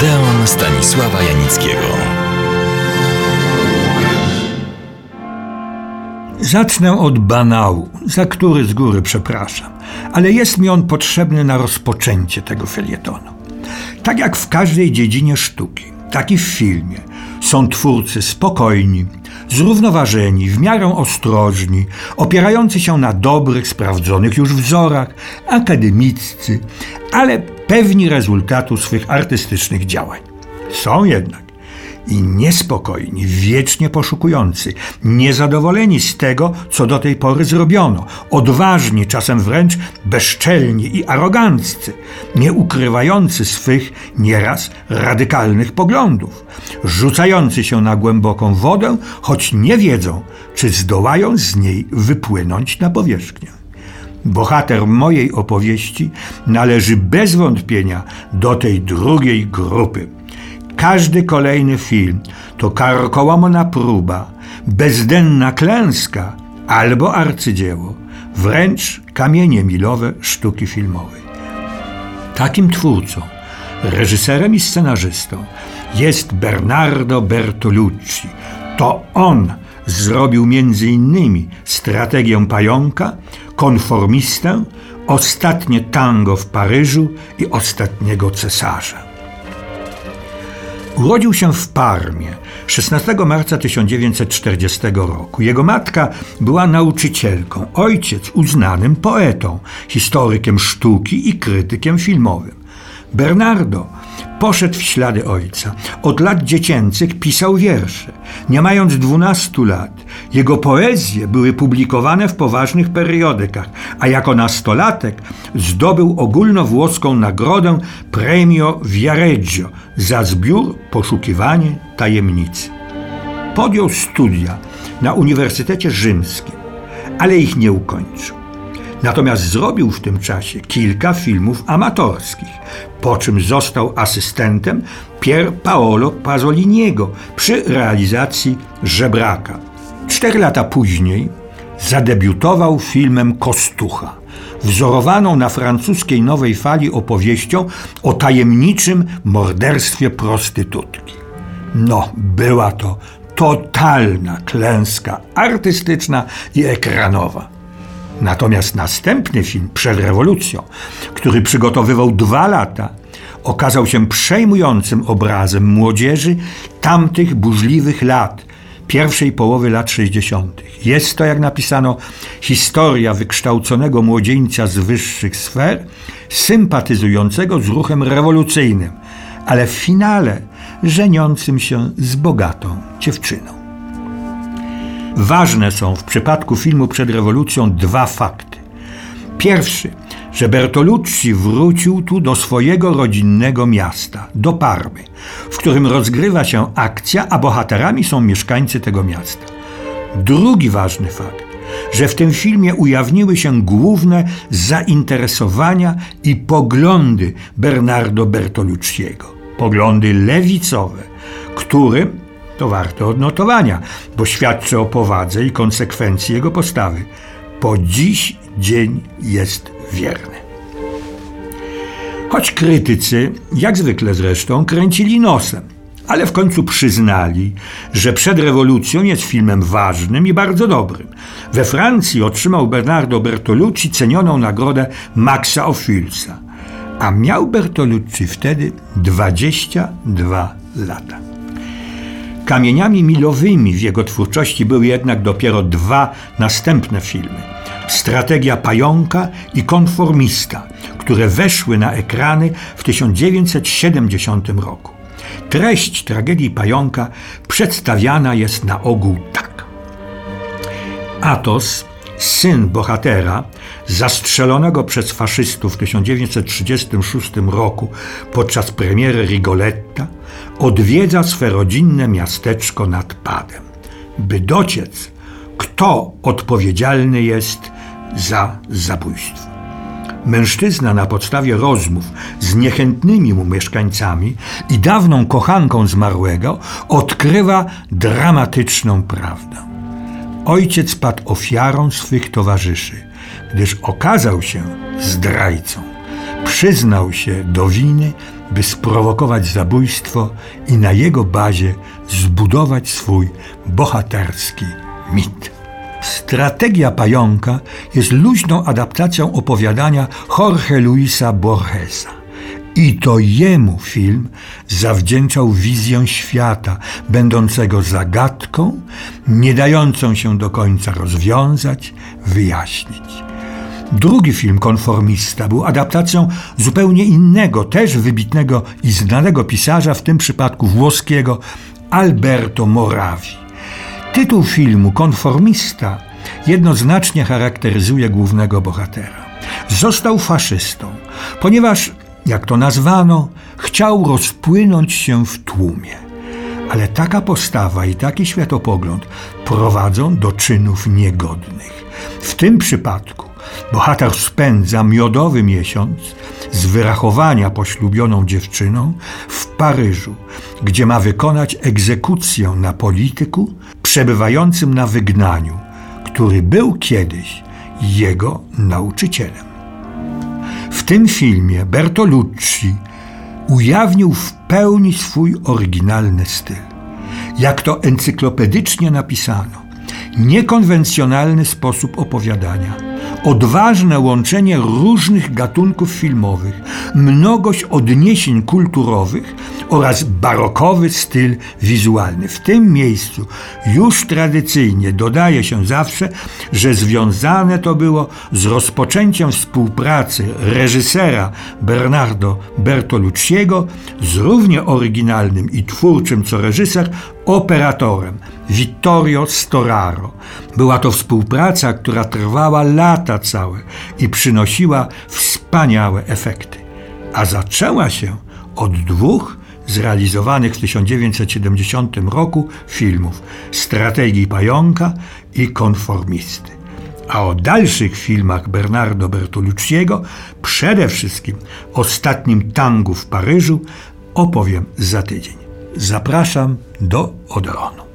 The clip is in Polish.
Odeon Stanisława Janickiego. Zacznę od banału, za który z góry przepraszam, ale jest mi on potrzebny na rozpoczęcie tego felietonu. Tak jak w każdej dziedzinie sztuki, tak i w filmie, są twórcy spokojni, zrównoważeni, w miarę ostrożni, opierający się na dobrych, sprawdzonych już wzorach, akademiccy, ale pewni rezultatu swych artystycznych działań. Są jednak i niespokojni, wiecznie poszukujący, niezadowoleni z tego, co do tej pory zrobiono, odważni, czasem wręcz bezczelni i aroganccy, nie ukrywający swych nieraz radykalnych poglądów, rzucający się na głęboką wodę, choć nie wiedzą, czy zdołają z niej wypłynąć na powierzchnię. Bohater mojej opowieści należy bez wątpienia do tej drugiej grupy każdy kolejny film to karkołomna próba, bezdenna klęska albo arcydzieło, wręcz kamienie milowe sztuki filmowej. Takim twórcą, reżyserem i scenarzystą jest Bernardo Bertolucci. To on zrobił między innymi strategię pająka, konformistę, ostatnie tango w Paryżu i ostatniego cesarza. Urodził się w Parmie 16 marca 1940 roku. Jego matka była nauczycielką, ojciec uznanym poetą, historykiem sztuki i krytykiem filmowym. Bernardo poszedł w ślady ojca. Od lat dziecięcych pisał wiersze. Nie mając 12 lat, jego poezje były publikowane w poważnych periodykach, a jako nastolatek zdobył ogólnowłoską nagrodę Premio Viareggio za zbiór Poszukiwanie tajemnicy. Podjął studia na Uniwersytecie Rzymskim, ale ich nie ukończył. Natomiast zrobił w tym czasie kilka filmów amatorskich, po czym został asystentem Pier Paolo Pasoliniego przy realizacji Żebraka. Cztery lata później zadebiutował filmem Kostucha, wzorowaną na francuskiej nowej fali opowieścią o tajemniczym morderstwie prostytutki. No, była to totalna klęska artystyczna i ekranowa. Natomiast następny film przed rewolucją, który przygotowywał dwa lata, okazał się przejmującym obrazem młodzieży tamtych burzliwych lat, pierwszej połowy lat 60. Jest to, jak napisano, historia wykształconego młodzieńca z wyższych sfer, sympatyzującego z ruchem rewolucyjnym, ale w finale żeniącym się z bogatą dziewczyną. Ważne są w przypadku filmu przed rewolucją dwa fakty. Pierwszy, że Bertolucci wrócił tu do swojego rodzinnego miasta, do Parmy, w którym rozgrywa się akcja, a bohaterami są mieszkańcy tego miasta. Drugi ważny fakt, że w tym filmie ujawniły się główne zainteresowania i poglądy Bernardo Bertolucciego. Poglądy lewicowe, którym to warte odnotowania, bo świadczy o powadze i konsekwencji jego postawy. Po dziś dzień jest wierny. Choć krytycy, jak zwykle zresztą, kręcili nosem, ale w końcu przyznali, że przed rewolucją jest filmem ważnym i bardzo dobrym. We Francji otrzymał Bernardo Bertolucci cenioną nagrodę Maxa Ophülsa, a miał Bertolucci wtedy 22 lata. Kamieniami milowymi w jego twórczości były jednak dopiero dwa następne filmy: Strategia Pająka i Konformista, które weszły na ekrany w 1970 roku. Treść tragedii Pająka przedstawiana jest na ogół tak. Atos, syn bohatera, zastrzelonego przez faszystów w 1936 roku podczas premiery Rigoletta, odwiedza swe rodzinne miasteczko nad Padem, by dociec, kto odpowiedzialny jest za zabójstwo. Mężczyzna na podstawie rozmów z niechętnymi mu mieszkańcami i dawną kochanką zmarłego odkrywa dramatyczną prawdę. Ojciec padł ofiarą swych towarzyszy, gdyż okazał się zdrajcą. przyznał się do winy, by sprowokować zabójstwo i na jego bazie zbudować swój bohaterski mit. Strategia pająka jest luźną adaptacją opowiadania Jorge Luisa Borgesa. I to jemu film zawdzięczał wizję świata, będącego zagadką, nie dającą się do końca rozwiązać, wyjaśnić. Drugi film, Konformista, był adaptacją zupełnie innego, też wybitnego i znanego pisarza, w tym przypadku włoskiego, Alberto Moravi. Tytuł filmu, Konformista, jednoznacznie charakteryzuje głównego bohatera. Został faszystą, ponieważ, jak to nazwano, chciał rozpłynąć się w tłumie. Ale taka postawa i taki światopogląd prowadzą do czynów niegodnych. W tym przypadku bohater spędza miodowy miesiąc z wyrachowania poślubioną dziewczyną w Paryżu, gdzie ma wykonać egzekucję na polityku przebywającym na wygnaniu, który był kiedyś jego nauczycielem. Tym filmie Bertolucci ujawnił w pełni swój oryginalny styl. Jak to encyklopedycznie napisano, niekonwencjonalny sposób opowiadania, odważne łączenie różnych gatunków filmowych, mnogość odniesień kulturowych oraz barokowy styl wizualny. W tym miejscu już tradycyjnie dodaje się zawsze, że związane to było z rozpoczęciem współpracy reżysera Bernardo Bertolucciego z równie oryginalnym i twórczym co reżyser operatorem Vittorio Storaro. Była to współpraca, która trwała lata całe i przynosiła wspaniałe efekty. A zaczęła się od dwóch zrealizowanych w 1970 roku filmów Strategii Pająka i Konformisty. A o dalszych filmach Bernardo Bertolucciego, przede wszystkim Ostatnim tangu w Paryżu, opowiem za tydzień. Zapraszam do Odronu.